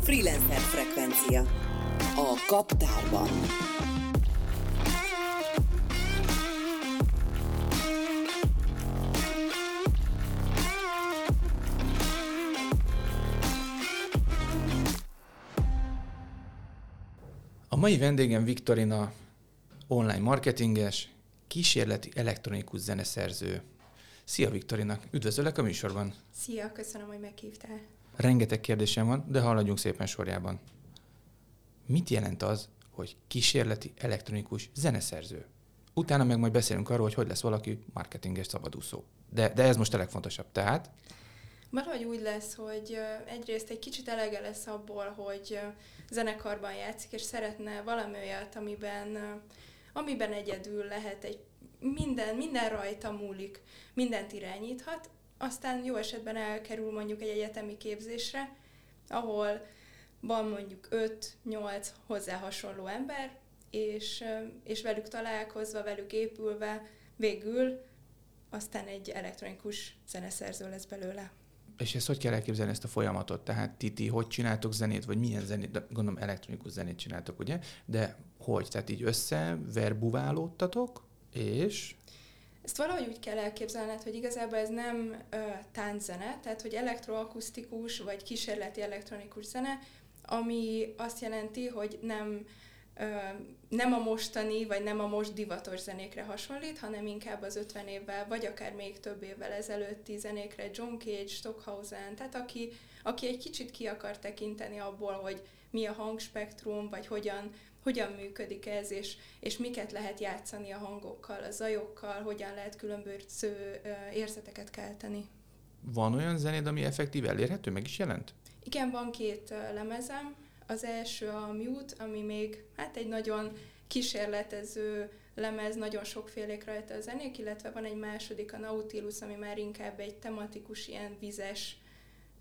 Freelancer frekvencia. A kaptárban. A mai vendégem Viktorina, online marketinges, kísérleti elektronikus zeneszerző. Szia Viktorina, üdvözöllek a műsorban. Szia, köszönöm, hogy meghívtál. Rengeteg kérdésem van, de haladjunk szépen sorjában. Mit jelent az, hogy kísérleti elektronikus zeneszerző? Utána meg majd beszélünk arról, hogy hogy lesz valaki marketinges szabadúszó. De, de ez most a legfontosabb. Tehát Valahogy úgy lesz, hogy egyrészt egy kicsit elege lesz abból, hogy zenekarban játszik, és szeretne valami olyat, amiben, amiben egyedül lehet egy minden, minden rajta múlik, mindent irányíthat, aztán jó esetben elkerül mondjuk egy egyetemi képzésre, ahol van mondjuk 5-8 hozzá hasonló ember, és, és velük találkozva, velük épülve végül aztán egy elektronikus zeneszerző lesz belőle. És ezt hogy kell elképzelni ezt a folyamatot? Tehát ti, ti hogy csináltok zenét, vagy milyen zenét, de gondolom elektronikus zenét csináltok, ugye? De hogy? Tehát így össze verbuválódtatok, és ezt valahogy úgy kell elképzelned, hogy igazából ez nem ö, tánczene, tehát hogy elektroakusztikus vagy kísérleti elektronikus zene, ami azt jelenti, hogy nem nem a mostani, vagy nem a most divatos zenékre hasonlít, hanem inkább az 50 évvel, vagy akár még több évvel ezelőtti zenékre, John Cage, Stockhausen, tehát aki, aki egy kicsit ki akar tekinteni abból, hogy mi a hangspektrum, vagy hogyan, hogyan működik ez, és, és miket lehet játszani a hangokkal, a zajokkal, hogyan lehet különböző érzeteket kelteni. Van olyan zenéd, ami effektív elérhető, meg is jelent? Igen, van két lemezem, az első a Mute, ami még hát egy nagyon kísérletező lemez, nagyon sokfélék rajta a zenék, illetve van egy második, a Nautilus, ami már inkább egy tematikus, ilyen vizes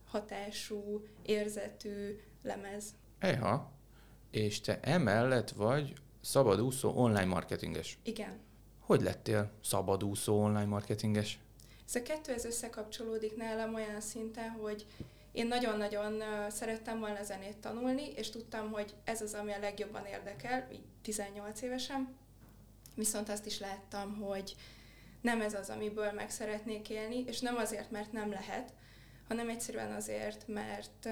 hatású, érzetű lemez. Eha, és te emellett vagy szabadúszó online marketinges. Igen. Hogy lettél szabadúszó online marketinges? Ez a kettő ez összekapcsolódik nálam olyan szinten, hogy én nagyon-nagyon szerettem volna zenét tanulni, és tudtam, hogy ez az, ami a legjobban érdekel, így 18 évesen. Viszont azt is láttam, hogy nem ez az, amiből meg szeretnék élni, és nem azért, mert nem lehet, hanem egyszerűen azért, mert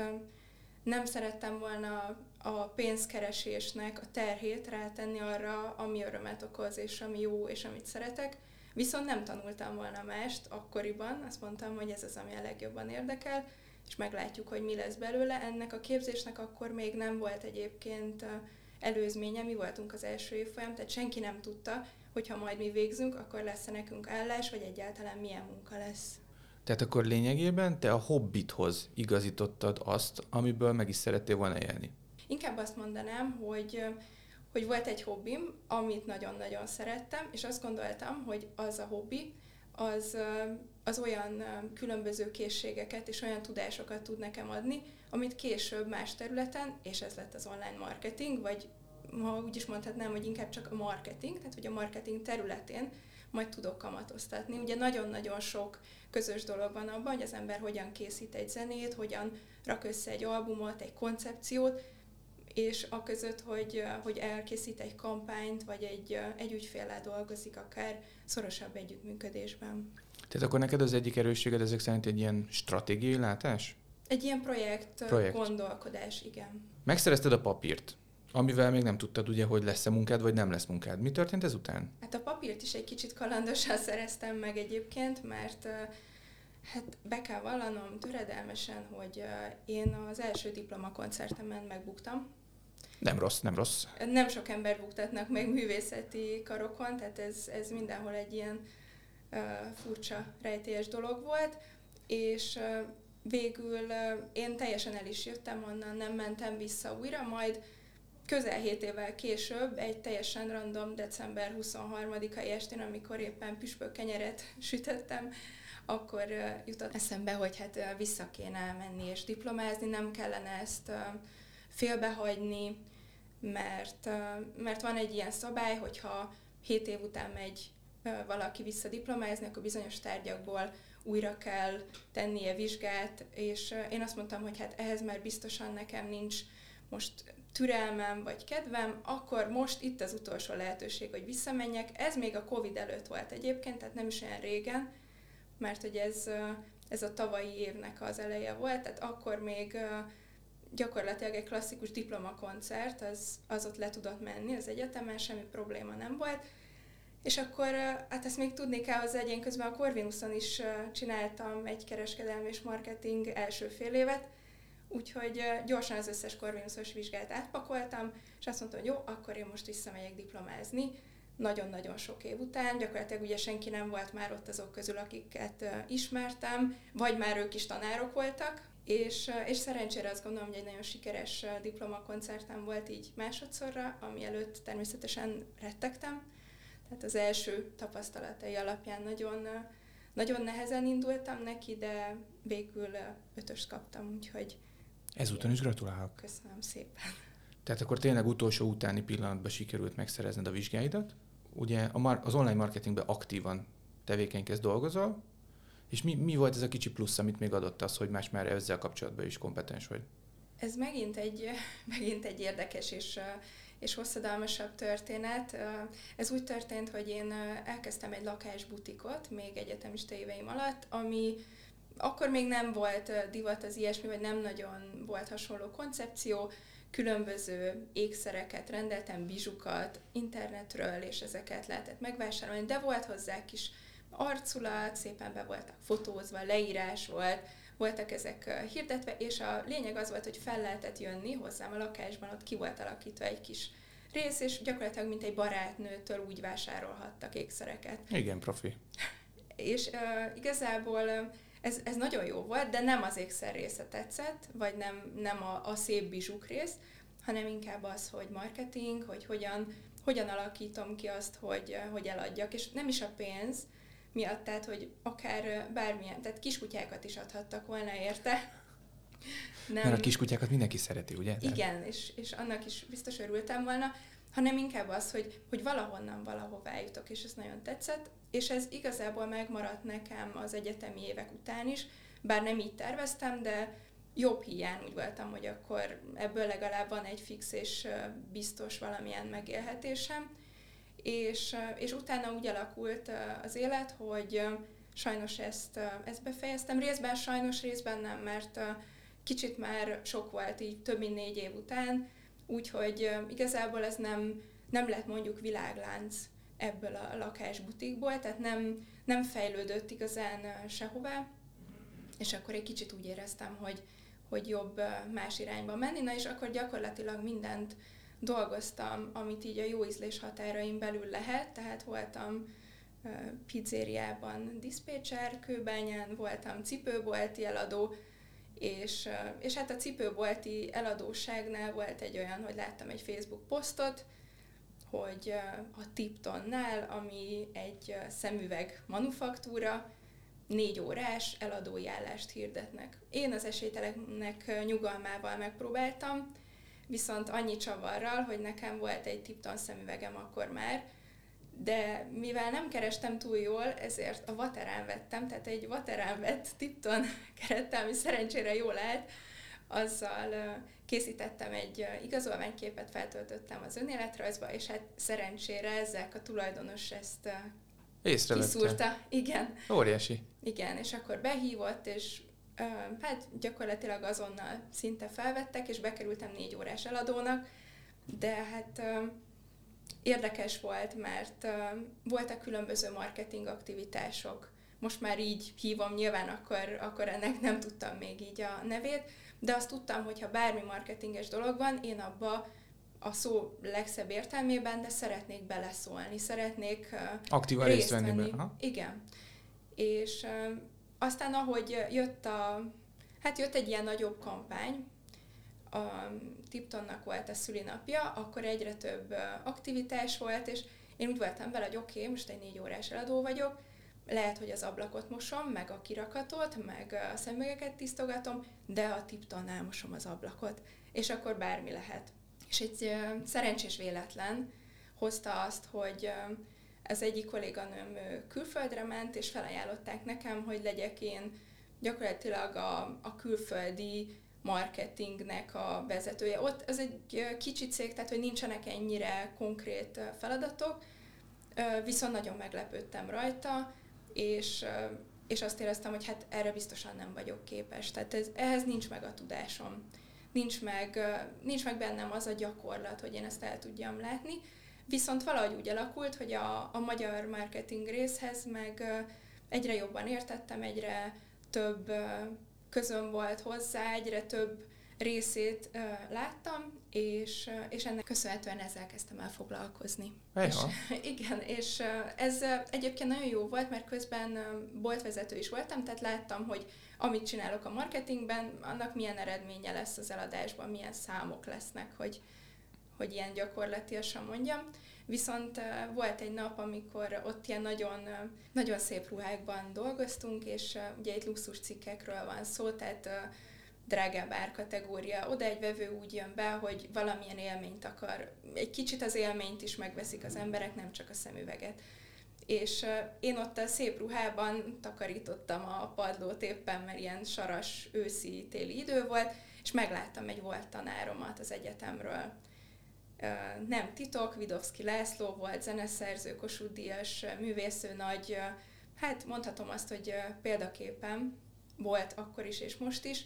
nem szerettem volna a pénzkeresésnek a terhét rátenni arra, ami örömet okoz, és ami jó, és amit szeretek. Viszont nem tanultam volna mást akkoriban, azt mondtam, hogy ez az, ami a legjobban érdekel, és meglátjuk, hogy mi lesz belőle. Ennek a képzésnek akkor még nem volt egyébként előzménye, mi voltunk az első évfolyam, tehát senki nem tudta, hogy ha majd mi végzünk, akkor lesz-e nekünk állás, vagy egyáltalán milyen munka lesz. Tehát akkor lényegében te a hobbithoz igazítottad azt, amiből meg is szerettél volna élni. Inkább azt mondanám, hogy hogy volt egy hobbim, amit nagyon-nagyon szerettem, és azt gondoltam, hogy az a hobbi, az, az olyan különböző készségeket és olyan tudásokat tud nekem adni, amit később más területen, és ez lett az online marketing, vagy ha úgy is mondhatnám, hogy inkább csak a marketing, tehát hogy a marketing területén majd tudok kamatoztatni. Ugye nagyon-nagyon sok közös dolog van abban, hogy az ember hogyan készít egy zenét, hogyan rak össze egy albumot, egy koncepciót, és a között, hogy, hogy elkészít egy kampányt, vagy egy, egy ügyféllel dolgozik akár szorosabb együttműködésben. Tehát akkor neked az egyik erősséged ezek szerint egy ilyen stratégiai látás? Egy ilyen projekt, projekt. gondolkodás, igen. Megszerezted a papírt, amivel még nem tudtad ugye, hogy lesz-e munkád, vagy nem lesz munkád. Mi történt ezután? Hát a papírt is egy kicsit kalandosan szereztem meg egyébként, mert Hát be kell vallanom töredelmesen, hogy én az első diplomakoncertemen megbuktam, nem rossz, nem rossz. Nem sok ember buktatnak meg művészeti karokon, tehát ez, ez mindenhol egy ilyen uh, furcsa, rejtélyes dolog volt, és uh, végül uh, én teljesen el is jöttem onnan, nem mentem vissza újra, majd közel 7 évvel később, egy teljesen random december 23-ai estén, amikor éppen püspök kenyeret sütöttem, akkor uh, jutott eszembe, hogy hát uh, vissza kéne menni és diplomázni, nem kellene ezt uh, félbehagyni, mert, mert van egy ilyen szabály, hogyha hét év után megy valaki visszadiplomázni, akkor bizonyos tárgyakból újra kell tennie vizsgát, és én azt mondtam, hogy hát ehhez már biztosan nekem nincs most türelmem vagy kedvem, akkor most itt az utolsó lehetőség, hogy visszamenjek. Ez még a Covid előtt volt egyébként, tehát nem is olyan régen, mert hogy ez, ez a tavalyi évnek az eleje volt, tehát akkor még gyakorlatilag egy klasszikus diplomakoncert, az, az ott le tudott menni az egyetemen, semmi probléma nem volt. És akkor, hát ezt még tudni kell hozzá, hogy közben a Corvinuson is csináltam egy kereskedelmi és marketing első fél évet, úgyhogy gyorsan az összes Corvinusos vizsgát átpakoltam, és azt mondtam, hogy jó, akkor én most visszamegyek diplomázni, nagyon-nagyon sok év után, gyakorlatilag ugye senki nem volt már ott azok közül, akiket ismertem, vagy már ők is tanárok voltak, és, és szerencsére azt gondolom, hogy egy nagyon sikeres diplomakoncertem volt így másodszorra, ami előtt természetesen rettegtem. Tehát az első tapasztalatai alapján nagyon, nagyon nehezen indultam neki, de végül ötöst kaptam, úgyhogy... Ezúton is gratulálok. Köszönöm szépen. Tehát akkor tényleg utolsó utáni pillanatban sikerült megszerezned a vizsgáidat. Ugye az online marketingben aktívan tevékenykedsz, dolgozol, és mi, mi volt ez a kicsi plusz, amit még adott az, hogy más már ezzel kapcsolatban is kompetens vagy? Ez megint egy, megint egy érdekes és, és hosszadalmasabb történet. Ez úgy történt, hogy én elkezdtem egy lakásbutikot még egyetemista éveim alatt, ami akkor még nem volt divat az ilyesmi, vagy nem nagyon volt hasonló koncepció, különböző ékszereket rendeltem, bizsukat internetről, és ezeket lehetett megvásárolni, de volt hozzá kis arculat, szépen be voltak fotózva, leírás volt, voltak ezek hirdetve, és a lényeg az volt, hogy fel lehetett jönni hozzám a lakásban, ott ki volt alakítva egy kis rész, és gyakorlatilag mint egy barátnőtől úgy vásárolhattak ékszereket. Igen, profi. és uh, igazából ez, ez nagyon jó volt, de nem az ékszer része tetszett, vagy nem, nem a, a szép bizsuk rész, hanem inkább az, hogy marketing, hogy hogyan, hogyan alakítom ki azt, hogy, hogy eladjak, és nem is a pénz, miatt, tehát hogy akár bármilyen, tehát kiskutyákat is adhattak volna érte. Nem. Mert a kiskutyákat mindenki szereti, ugye? Igen, és, és annak is biztos örültem volna, hanem inkább az, hogy, hogy valahonnan valahová jutok, és ez nagyon tetszett, és ez igazából megmaradt nekem az egyetemi évek után is, bár nem így terveztem, de jobb hiány úgy voltam, hogy akkor ebből legalább van egy fix és biztos valamilyen megélhetésem, és, és utána úgy alakult az élet, hogy sajnos ezt, ezt befejeztem. Részben sajnos, részben nem, mert kicsit már sok volt így több mint négy év után, úgyhogy igazából ez nem, nem lett mondjuk világlánc ebből a lakásbutikból, tehát nem, nem fejlődött igazán sehová, és akkor egy kicsit úgy éreztem, hogy, hogy jobb más irányba menni, na és akkor gyakorlatilag mindent dolgoztam, amit így a jó ízlés határain belül lehet, tehát voltam pizzériában diszpécser, kőbányán, voltam cipőbolti eladó, és, és hát a cipőbolti eladóságnál volt egy olyan, hogy láttam egy Facebook posztot, hogy a Tiptonnál, ami egy szemüveg manufaktúra, négy órás eladói állást hirdetnek. Én az esélyteleknek nyugalmával megpróbáltam, viszont annyi csavarral, hogy nekem volt egy tipton szemüvegem akkor már, de mivel nem kerestem túl jól, ezért a Vaterán vettem, tehát egy Vaterán vett tipton kerettel, ami szerencsére jól állt, azzal készítettem egy igazolványképet, feltöltöttem az önéletrajzba, és hát szerencsére ezek a tulajdonos ezt kiszúrta. Igen. Óriási. Igen, és akkor behívott, és hát gyakorlatilag azonnal szinte felvettek, és bekerültem négy órás eladónak, de hát érdekes volt, mert voltak különböző marketing aktivitások. Most már így hívom, nyilván akkor, akkor ennek nem tudtam még így a nevét, de azt tudtam, hogy ha bármi marketinges dolog van, én abba a szó legszebb értelmében, de szeretnék beleszólni, szeretnék Aktívan részt venni. venni. Igen. És aztán ahogy jött a, hát jött egy ilyen nagyobb kampány, a Tiptonnak volt a szülinapja, akkor egyre több aktivitás volt, és én úgy voltam vele, hogy oké, okay, most egy négy órás eladó vagyok, lehet, hogy az ablakot mosom, meg a kirakatot, meg a szemüvegeket tisztogatom, de a Tiptonnál mosom az ablakot, és akkor bármi lehet. És egy szerencsés véletlen, hozta azt, hogy ez egyik kolléganőm külföldre ment, és felajánlották nekem, hogy legyek én gyakorlatilag a, a külföldi marketingnek a vezetője. Ott ez egy kicsi cég, tehát hogy nincsenek ennyire konkrét feladatok, viszont nagyon meglepődtem rajta, és, és azt éreztem, hogy hát erre biztosan nem vagyok képes. Tehát ez, ehhez nincs meg a tudásom. Nincs meg, nincs meg bennem az a gyakorlat, hogy én ezt el tudjam látni. Viszont valahogy úgy alakult, hogy a, a magyar marketing részhez meg egyre jobban értettem, egyre több közön volt hozzá, egyre több részét láttam, és, és ennek köszönhetően ezzel kezdtem el foglalkozni. És, igen, és ez egyébként nagyon jó volt, mert közben boltvezető is voltam, tehát láttam, hogy amit csinálok a marketingben, annak milyen eredménye lesz az eladásban, milyen számok lesznek, hogy, hogy ilyen gyakorlatilag mondjam. Viszont volt egy nap, amikor ott ilyen nagyon, nagyon szép ruhákban dolgoztunk, és ugye itt luxus cikkekről van szó, tehát drágább árkategória. Oda egy vevő úgy jön be, hogy valamilyen élményt akar. Egy kicsit az élményt is megveszik az emberek, nem csak a szemüveget. És én ott a szép ruhában takarítottam a padlót éppen, mert ilyen saras őszi téli idő volt, és megláttam egy volt tanáromat az egyetemről. Nem titok, Vidovszki László volt zeneszerző, Kossuth Díjas, művésző nagy, hát mondhatom azt, hogy példaképem volt akkor is és most is,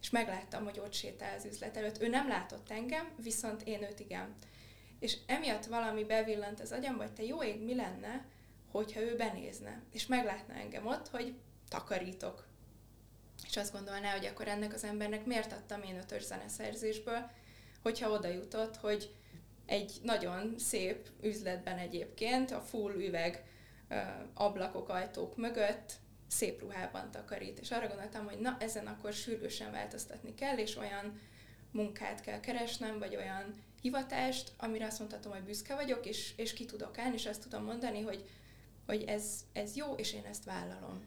és megláttam, hogy ott sétál az üzlet előtt. Ő nem látott engem, viszont én őt igen. És emiatt valami bevillant az agyamba, hogy te jó ég, mi lenne, hogyha ő benézne, és meglátna engem ott, hogy takarítok. És azt gondolná, hogy akkor ennek az embernek miért adtam én ötös zeneszerzésből, hogyha oda jutott, hogy egy nagyon szép üzletben egyébként, a full üveg ablakok, ajtók mögött szép ruhában takarít. És arra gondoltam, hogy na, ezen akkor sürgősen változtatni kell, és olyan munkát kell keresnem, vagy olyan hivatást, amire azt mondhatom, hogy büszke vagyok, és, és ki tudok állni, és azt tudom mondani, hogy, hogy ez, ez jó, és én ezt vállalom.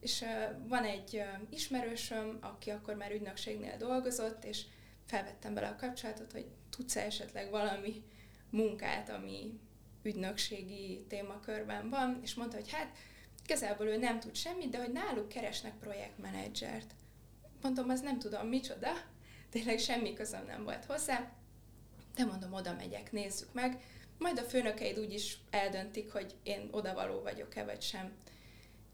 És uh, van egy uh, ismerősöm, aki akkor már ügynökségnél dolgozott, és felvettem bele a kapcsolatot, hogy tudsz esetleg valami munkát, ami ügynökségi témakörben van, és mondta, hogy hát igazából ő nem tud semmit, de hogy náluk keresnek projektmenedzsert. Mondom, az nem tudom micsoda, tényleg semmi közöm nem volt hozzá, de mondom, oda megyek, nézzük meg, majd a főnökeid úgy is eldöntik, hogy én odavaló vagyok-e vagy sem.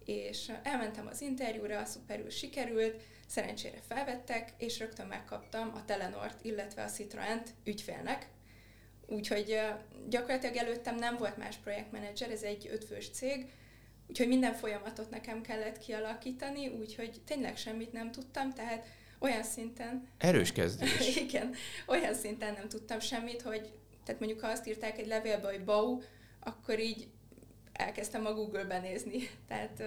És elmentem az interjúra, szuperül sikerült, szerencsére felvettek, és rögtön megkaptam a Telenort, illetve a Citroent ügyfélnek, Úgyhogy gyakorlatilag előttem nem volt más projektmenedzser, ez egy ötfős cég, Úgyhogy minden folyamatot nekem kellett kialakítani, úgyhogy tényleg semmit nem tudtam, tehát olyan szinten... Erős kezdés. igen, olyan szinten nem tudtam semmit, hogy tehát mondjuk ha azt írták egy levélbe, hogy BAU, akkor így elkezdtem a Google-ben nézni. Tehát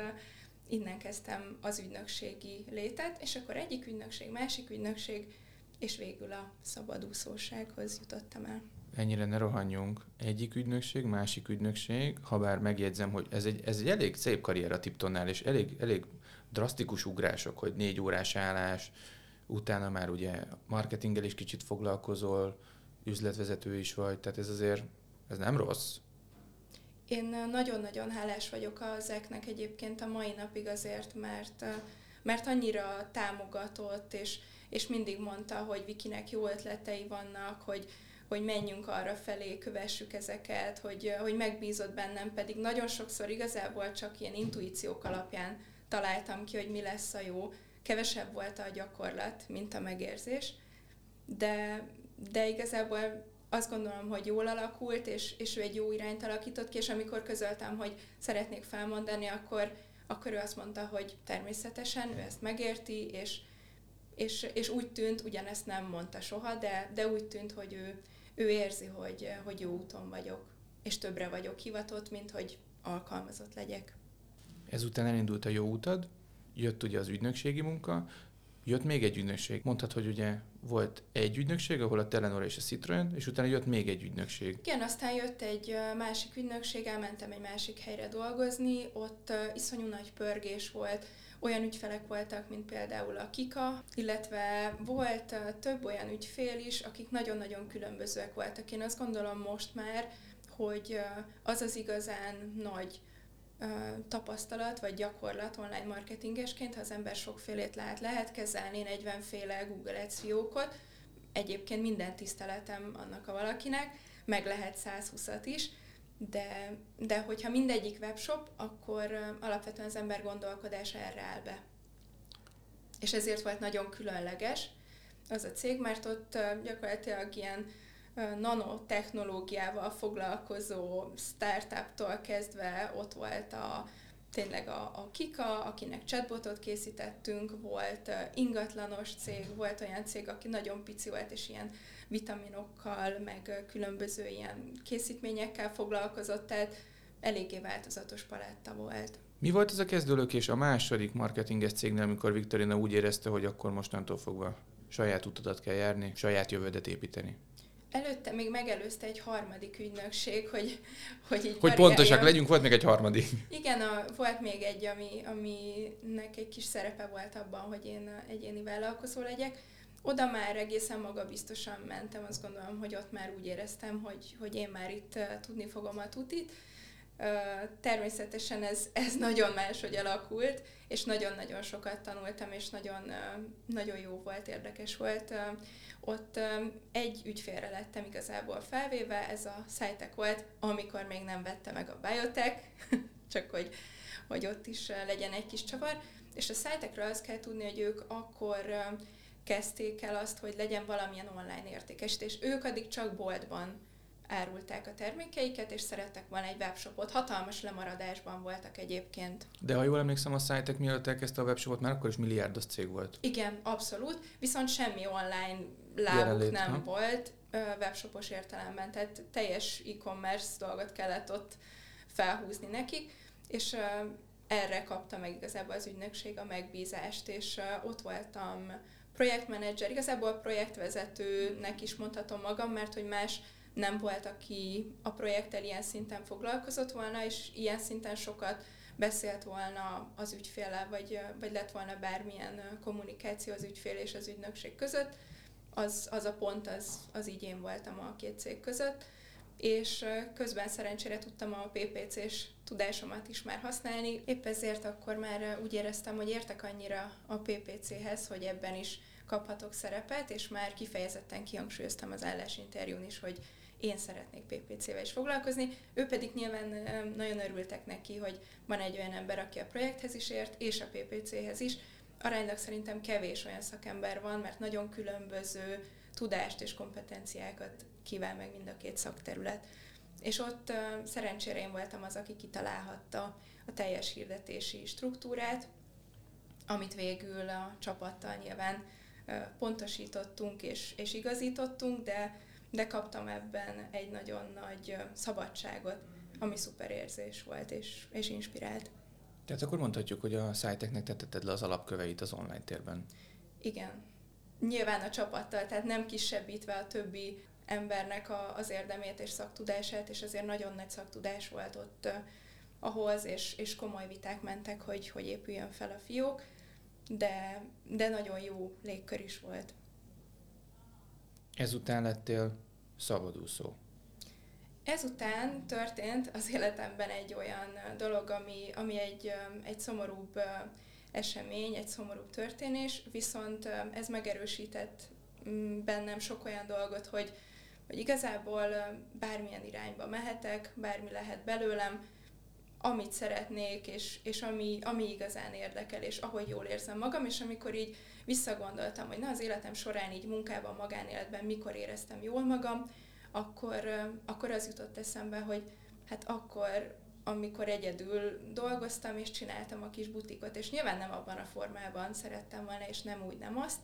innen kezdtem az ügynökségi létet, és akkor egyik ügynökség, másik ügynökség, és végül a szabadúszósághoz jutottam el ennyire ne rohanjunk. Egyik ügynökség, másik ügynökség, ha bár megjegyzem, hogy ez egy, ez egy elég szép karrier a Tiptonnál, és elég, elég drasztikus ugrások, hogy négy órás állás, utána már ugye marketinggel is kicsit foglalkozol, üzletvezető is vagy, tehát ez azért, ez nem rossz. Én nagyon-nagyon hálás vagyok a zeknek egyébként a mai napig azért, mert, mert annyira támogatott, és, és mindig mondta, hogy Vikinek jó ötletei vannak, hogy, hogy menjünk arra felé, kövessük ezeket, hogy, hogy megbízott bennem, pedig nagyon sokszor igazából csak ilyen intuíciók alapján találtam ki, hogy mi lesz a jó. Kevesebb volt a gyakorlat, mint a megérzés, de, de igazából azt gondolom, hogy jól alakult, és, és ő egy jó irányt alakított ki, és amikor közöltem, hogy szeretnék felmondani, akkor, akkor ő azt mondta, hogy természetesen ő ezt megérti, és, és, és úgy tűnt, ugyanezt nem mondta soha, de, de úgy tűnt, hogy ő, ő érzi, hogy, hogy jó úton vagyok, és többre vagyok hivatott, mint hogy alkalmazott legyek. Ezután elindult a jó utad, jött ugye az ügynökségi munka, jött még egy ügynökség. Mondtad, hogy ugye volt egy ügynökség, ahol a Telenor és a Citroen, és utána jött még egy ügynökség. Igen, aztán jött egy másik ügynökség, elmentem egy másik helyre dolgozni, ott iszonyú nagy pörgés volt, olyan ügyfelek voltak, mint például a Kika, illetve volt több olyan ügyfél is, akik nagyon-nagyon különbözőek voltak. Én azt gondolom most már, hogy az az igazán nagy tapasztalat vagy gyakorlat online marketingesként, ha az ember sokfélét lát, lehet kezelni 40 féle Google Ads fiókot, egyébként minden tiszteletem annak a valakinek, meg lehet 120-at is, de, de hogyha mindegyik webshop, akkor alapvetően az ember gondolkodása erre áll be. És ezért volt nagyon különleges az a cég, mert ott gyakorlatilag ilyen nanotechnológiával foglalkozó startuptól kezdve ott volt a, tényleg a, a Kika, akinek chatbotot készítettünk, volt ingatlanos cég, volt olyan cég, aki nagyon pici volt, és ilyen vitaminokkal, meg különböző ilyen készítményekkel foglalkozott, tehát eléggé változatos paletta volt. Mi volt ez a kezdőlökés a második marketinges cégnél, amikor Viktorina úgy érezte, hogy akkor mostantól fogva saját utadat kell járni, saját jövődet építeni? Előtte még megelőzte egy harmadik ügynökség, hogy, hogy így Hogy pontosak legyünk, volt még egy harmadik. Igen, a, volt még egy, ami, aminek egy kis szerepe volt abban, hogy én egyéni vállalkozó legyek. Oda már egészen magabiztosan mentem, azt gondolom, hogy ott már úgy éreztem, hogy, hogy én már itt uh, tudni fogom a tutit. Természetesen ez, ez nagyon máshogy alakult, és nagyon-nagyon sokat tanultam, és nagyon, nagyon jó volt, érdekes volt. Ott egy ügyfélre lettem igazából felvéve, ez a Scitek volt, amikor még nem vette meg a Biotech, csak hogy, hogy ott is legyen egy kis csavar. És a Scitekről azt kell tudni, hogy ők akkor kezdték el azt, hogy legyen valamilyen online értékesítés. Ők addig csak boltban árulták a termékeiket, és szerettek volna egy webshopot. Hatalmas lemaradásban voltak egyébként. De ha jól emlékszem, a Scitek mielőtt elkezdte a webshopot, már akkor is milliárdos cég volt. Igen, abszolút. Viszont semmi online lábuk Jelenlét, nem ha? volt webshopos értelemben, tehát teljes e-commerce dolgot kellett ott felhúzni nekik, és erre kapta meg igazából az ügynökség a megbízást, és ott voltam projektmenedzser, igazából projektvezetőnek is mondhatom magam, mert hogy más nem volt, aki a projekttel ilyen szinten foglalkozott volna, és ilyen szinten sokat beszélt volna az ügyféllel, vagy, vagy lett volna bármilyen kommunikáció az ügyfél és az ügynökség között, az, az a pont, az, az így én voltam a két cég között, és közben szerencsére tudtam a PPC-s tudásomat is már használni. Épp ezért akkor már úgy éreztem, hogy értek annyira a PPC-hez, hogy ebben is kaphatok szerepet, és már kifejezetten kihangsúlyoztam az állásinterjún is, hogy én szeretnék PPC-vel is foglalkozni. Ő pedig nyilván nagyon örültek neki, hogy van egy olyan ember, aki a projekthez is ért, és a PPC-hez is. Aránylag szerintem kevés olyan szakember van, mert nagyon különböző tudást és kompetenciákat kíván meg mind a két szakterület. És ott szerencsére én voltam az, aki kitalálhatta a teljes hirdetési struktúrát, amit végül a csapattal nyilván pontosítottunk és, és igazítottunk, de de kaptam ebben egy nagyon nagy szabadságot, ami szuper érzés volt és, és inspirált. Tehát akkor mondhatjuk, hogy a szájteknek tetted le az alapköveit az online térben. Igen. Nyilván a csapattal, tehát nem kisebbítve a többi embernek a, az érdemét és szaktudását, és azért nagyon nagy szaktudás volt ott ahhoz, és, és komoly viták mentek, hogy, hogy épüljön fel a fiók, de, de nagyon jó légkör is volt. Ezután lettél szabadúszó. Ezután történt az életemben egy olyan dolog, ami, ami egy, egy szomorúbb esemény, egy szomorúbb történés, viszont ez megerősített mm, bennem sok olyan dolgot, hogy, hogy igazából bármilyen irányba mehetek, bármi lehet belőlem, amit szeretnék, és, és ami, ami igazán érdekel, és ahogy jól érzem magam, és amikor így visszagondoltam, hogy na az életem során így munkában, magánéletben mikor éreztem jól magam, akkor, akkor az jutott eszembe, hogy hát akkor, amikor egyedül dolgoztam és csináltam a kis butikot, és nyilván nem abban a formában szerettem volna, és nem úgy, nem azt,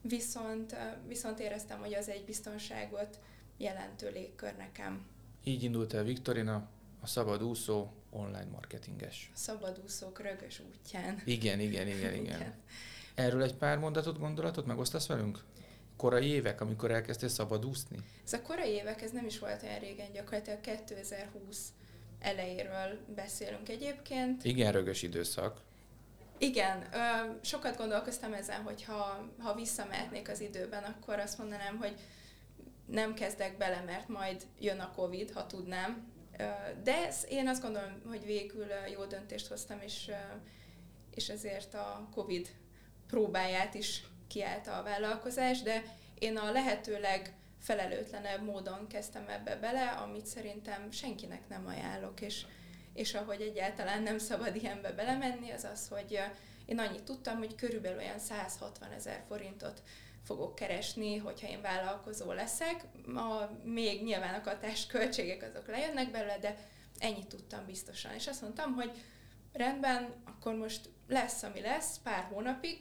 viszont, viszont éreztem, hogy az egy biztonságot jelentő légkör nekem. Így indult el Viktorina, a szabadúszó online marketinges. A szabadúszók rögös útján. Igen, igen, igen, igen. igen. Erről egy pár mondatot, gondolatot megosztasz velünk? Korai évek, amikor elkezdtél szabadúszni? Ez a korai évek, ez nem is volt olyan régen, gyakorlatilag 2020 elejéről beszélünk egyébként. Igen, rögös időszak. Igen, ö, sokat gondolkoztam ezen, hogy ha, ha visszamehetnék az időben, akkor azt mondanám, hogy nem kezdek bele, mert majd jön a Covid, ha tudnám, De én azt gondolom, hogy végül jó döntést hoztam, és, és ezért a COVID próbáját is kiállta a vállalkozás, de én a lehetőleg felelőtlenebb módon kezdtem ebbe bele, amit szerintem senkinek nem ajánlok, és, és ahogy egyáltalán nem szabad ilyenbe belemenni, az az, hogy én annyit tudtam, hogy körülbelül olyan 160 ezer forintot fogok keresni, hogyha én vállalkozó leszek. A, még nyilván a katás költségek azok lejönnek belőle, de ennyit tudtam biztosan. És azt mondtam, hogy rendben, akkor most lesz, ami lesz, pár hónapig,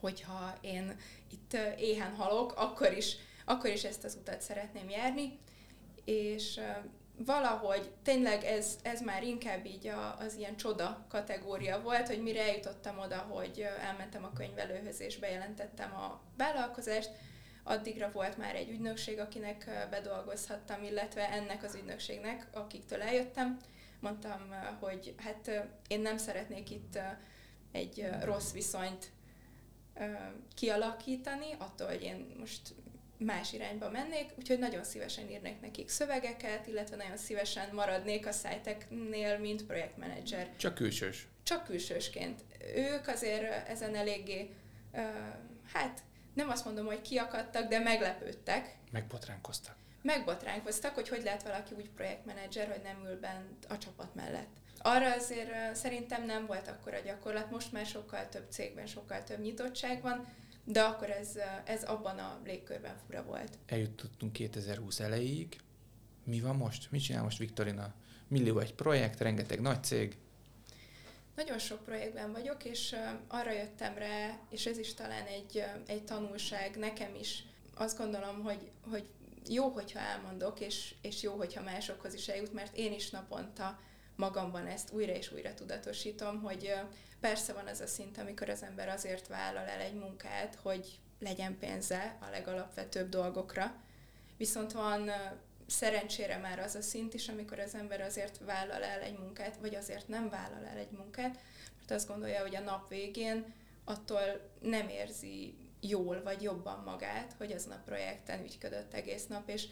hogyha én itt éhen halok, akkor is, akkor is ezt az utat szeretném járni, és valahogy tényleg ez, ez már inkább így a, az ilyen csoda kategória volt, hogy mire eljutottam oda, hogy elmentem a könyvelőhöz és bejelentettem a vállalkozást, addigra volt már egy ügynökség, akinek bedolgozhattam, illetve ennek az ügynökségnek, akiktől eljöttem, mondtam, hogy hát én nem szeretnék itt egy rossz viszonyt kialakítani, attól, hogy én most más irányba mennék, úgyhogy nagyon szívesen írnék nekik szövegeket, illetve nagyon szívesen maradnék a szájteknél, mint projektmenedzser. Csak külsős. Csak külsősként. Ők azért ezen eléggé, uh, hát nem azt mondom, hogy kiakadtak, de meglepődtek. Megbotránkoztak. Megbotránkoztak, hogy hogy lehet valaki úgy projektmenedzser, hogy nem ül bent a csapat mellett. Arra azért szerintem nem volt akkor a gyakorlat, most már sokkal több cégben, sokkal több nyitottság van, de akkor ez, ez abban a légkörben fura volt. Eljutottunk 2020 elejéig. Mi van most? Mit csinál most Viktorina? Millió egy projekt, rengeteg nagy cég. Nagyon sok projektben vagyok, és arra jöttem rá, és ez is talán egy, egy tanulság nekem is. Azt gondolom, hogy, hogy jó, hogyha elmondok, és, és jó, hogyha másokhoz is eljut, mert én is naponta magamban ezt újra és újra tudatosítom, hogy persze van az a szint, amikor az ember azért vállal el egy munkát, hogy legyen pénze a legalapvetőbb dolgokra, viszont van szerencsére már az a szint is, amikor az ember azért vállal el egy munkát, vagy azért nem vállal el egy munkát, mert azt gondolja, hogy a nap végén attól nem érzi jól vagy jobban magát, hogy az nap projekten ügyködött egész nap, és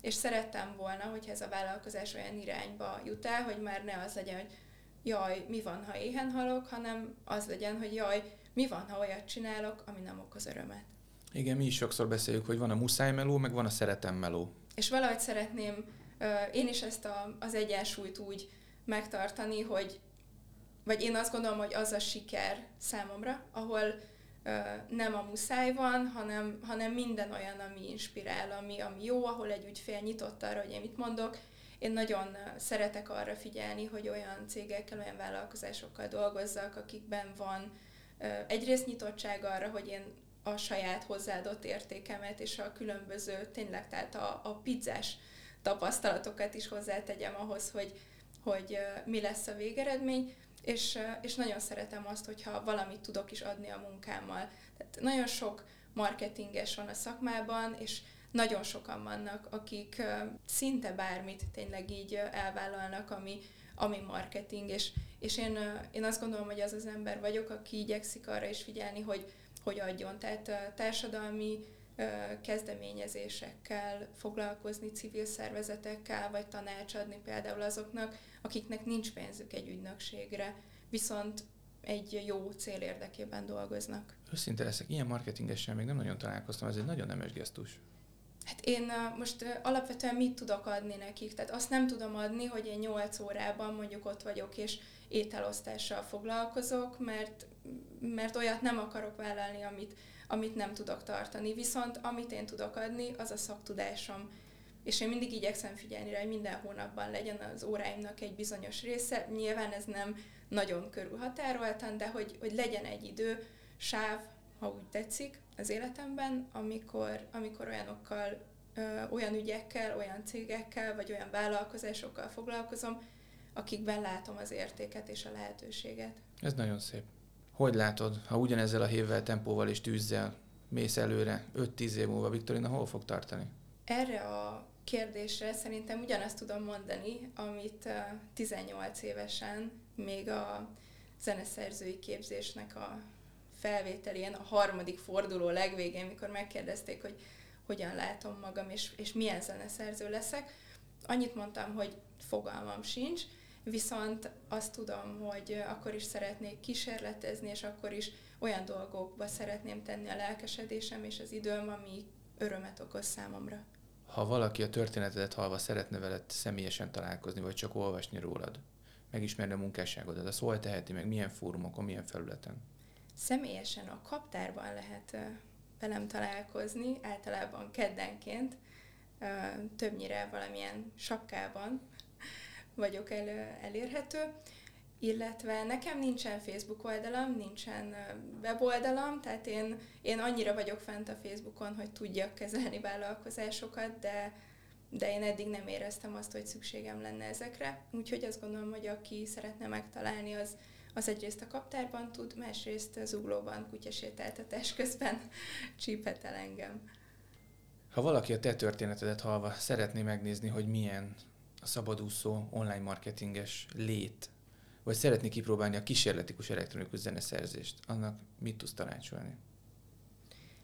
és szerettem volna, hogyha ez a vállalkozás olyan irányba jut el, hogy már ne az legyen, hogy jaj, mi van, ha éhen halok, hanem az legyen, hogy jaj, mi van, ha olyat csinálok, ami nem okoz örömet. Igen, mi is sokszor beszéljük, hogy van a muszáj meló, meg van a szeretem meló. És valahogy szeretném én is ezt a, az egyensúlyt úgy megtartani, hogy vagy én azt gondolom, hogy az a siker számomra, ahol nem a muszáj van, hanem, hanem minden olyan, ami inspirál, ami, ami jó, ahol egy ügyfél nyitott arra, hogy én mit mondok. Én nagyon szeretek arra figyelni, hogy olyan cégekkel, olyan vállalkozásokkal dolgozzak, akikben van egyrészt nyitottság arra, hogy én a saját hozzáadott értékemet és a különböző, tényleg tehát a, a pizzás tapasztalatokat is hozzátegyem ahhoz, hogy, hogy mi lesz a végeredmény, és, és nagyon szeretem azt, hogyha valamit tudok is adni a munkámmal. Tehát nagyon sok marketinges van a szakmában, és nagyon sokan vannak, akik szinte bármit tényleg így elvállalnak, ami, ami marketing, és, és én, én azt gondolom, hogy az az ember vagyok, aki igyekszik arra is figyelni, hogy hogy adjon. Tehát társadalmi kezdeményezésekkel foglalkozni, civil szervezetekkel, vagy tanácsadni például azoknak, akiknek nincs pénzük egy ügynökségre, viszont egy jó cél érdekében dolgoznak. Őszinte leszek, ilyen marketingessel még nem nagyon találkoztam, ez egy nagyon nemes gesztus. Hát én most alapvetően mit tudok adni nekik? Tehát azt nem tudom adni, hogy én 8 órában mondjuk ott vagyok, és ételosztással foglalkozok, mert, mert olyat nem akarok vállalni, amit, amit nem tudok tartani. Viszont amit én tudok adni, az a szaktudásom. És én mindig igyekszem figyelni rá, hogy minden hónapban legyen az óráimnak egy bizonyos része. Nyilván ez nem nagyon körülhatároltan, de hogy, hogy legyen egy idő, sáv, ha úgy tetszik, az életemben, amikor, amikor olyanokkal, ö, olyan ügyekkel, olyan cégekkel, vagy olyan vállalkozásokkal foglalkozom, akikben látom az értéket és a lehetőséget. Ez nagyon szép. Hogy látod, ha ugyanezzel a hévvel, tempóval és tűzzel mész előre, 5-10 év múlva Viktorina hol fog tartani? Erre a kérdésre szerintem ugyanazt tudom mondani, amit 18 évesen még a zeneszerzői képzésnek a felvételén, a harmadik forduló legvégén, mikor megkérdezték, hogy hogyan látom magam, és, és milyen zeneszerző leszek, annyit mondtam, hogy fogalmam sincs, viszont azt tudom, hogy akkor is szeretnék kísérletezni, és akkor is olyan dolgokba szeretném tenni a lelkesedésem és az időm, ami örömet okoz számomra. Ha valaki a történetedet halva szeretne veled személyesen találkozni, vagy csak olvasni rólad, megismerni a munkásságodat, az hol teheti meg, milyen fórumokon, milyen felületen? Személyesen a kaptárban lehet velem találkozni, általában keddenként, többnyire valamilyen sapkában vagyok el, elérhető, illetve nekem nincsen Facebook oldalam, nincsen weboldalam, tehát én, én annyira vagyok fent a Facebookon, hogy tudjak kezelni vállalkozásokat, de, de én eddig nem éreztem azt, hogy szükségem lenne ezekre. Úgyhogy azt gondolom, hogy aki szeretne megtalálni, az, az egyrészt a kaptárban tud, másrészt az uglóban kutyasétáltatás közben csípet el engem. Ha valaki a te történetedet halva szeretné megnézni, hogy milyen a szabadúszó online marketinges lét, vagy szeretné kipróbálni a kísérletikus elektronikus zeneszerzést, annak mit tudsz tanácsolni?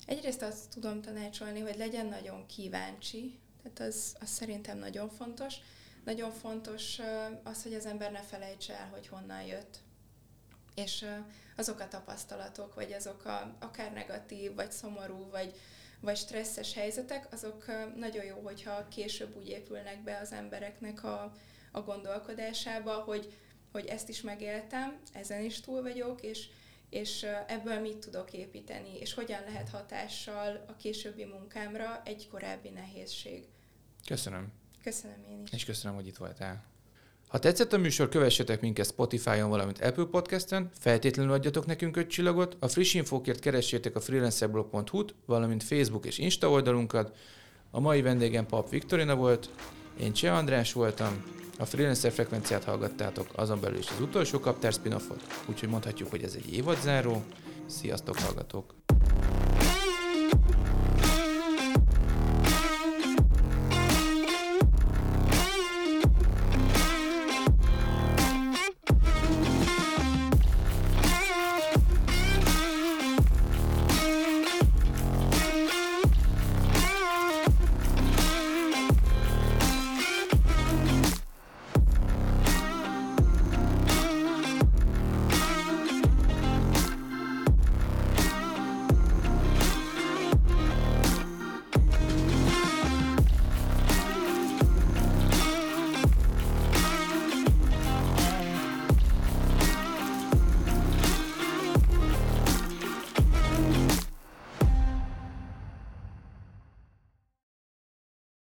Egyrészt azt tudom tanácsolni, hogy legyen nagyon kíváncsi, tehát az, az szerintem nagyon fontos. Nagyon fontos az, hogy az ember ne felejtse el, hogy honnan jött. És azok a tapasztalatok, vagy azok a akár negatív, vagy szomorú, vagy, vagy stresszes helyzetek, azok nagyon jó, hogyha később úgy épülnek be az embereknek a, a gondolkodásába, hogy, hogy ezt is megéltem, ezen is túl vagyok, és, és ebből mit tudok építeni, és hogyan lehet hatással a későbbi munkámra egy korábbi nehézség. Köszönöm. Köszönöm én is. És köszönöm, hogy itt voltál. Ha tetszett a műsor, kövessetek minket Spotify-on, valamint Apple Podcast-en, feltétlenül adjatok nekünk öt csillagot, a friss infókért keressétek a freelancerblog.hu-t, valamint Facebook és Insta oldalunkat. A mai vendégem Pap Viktorina volt, én Cseh András voltam, a freelancer frekvenciát hallgattátok, azon belül is az utolsó kaptár spin úgyhogy mondhatjuk, hogy ez egy évadzáró. Sziasztok, hallgatók!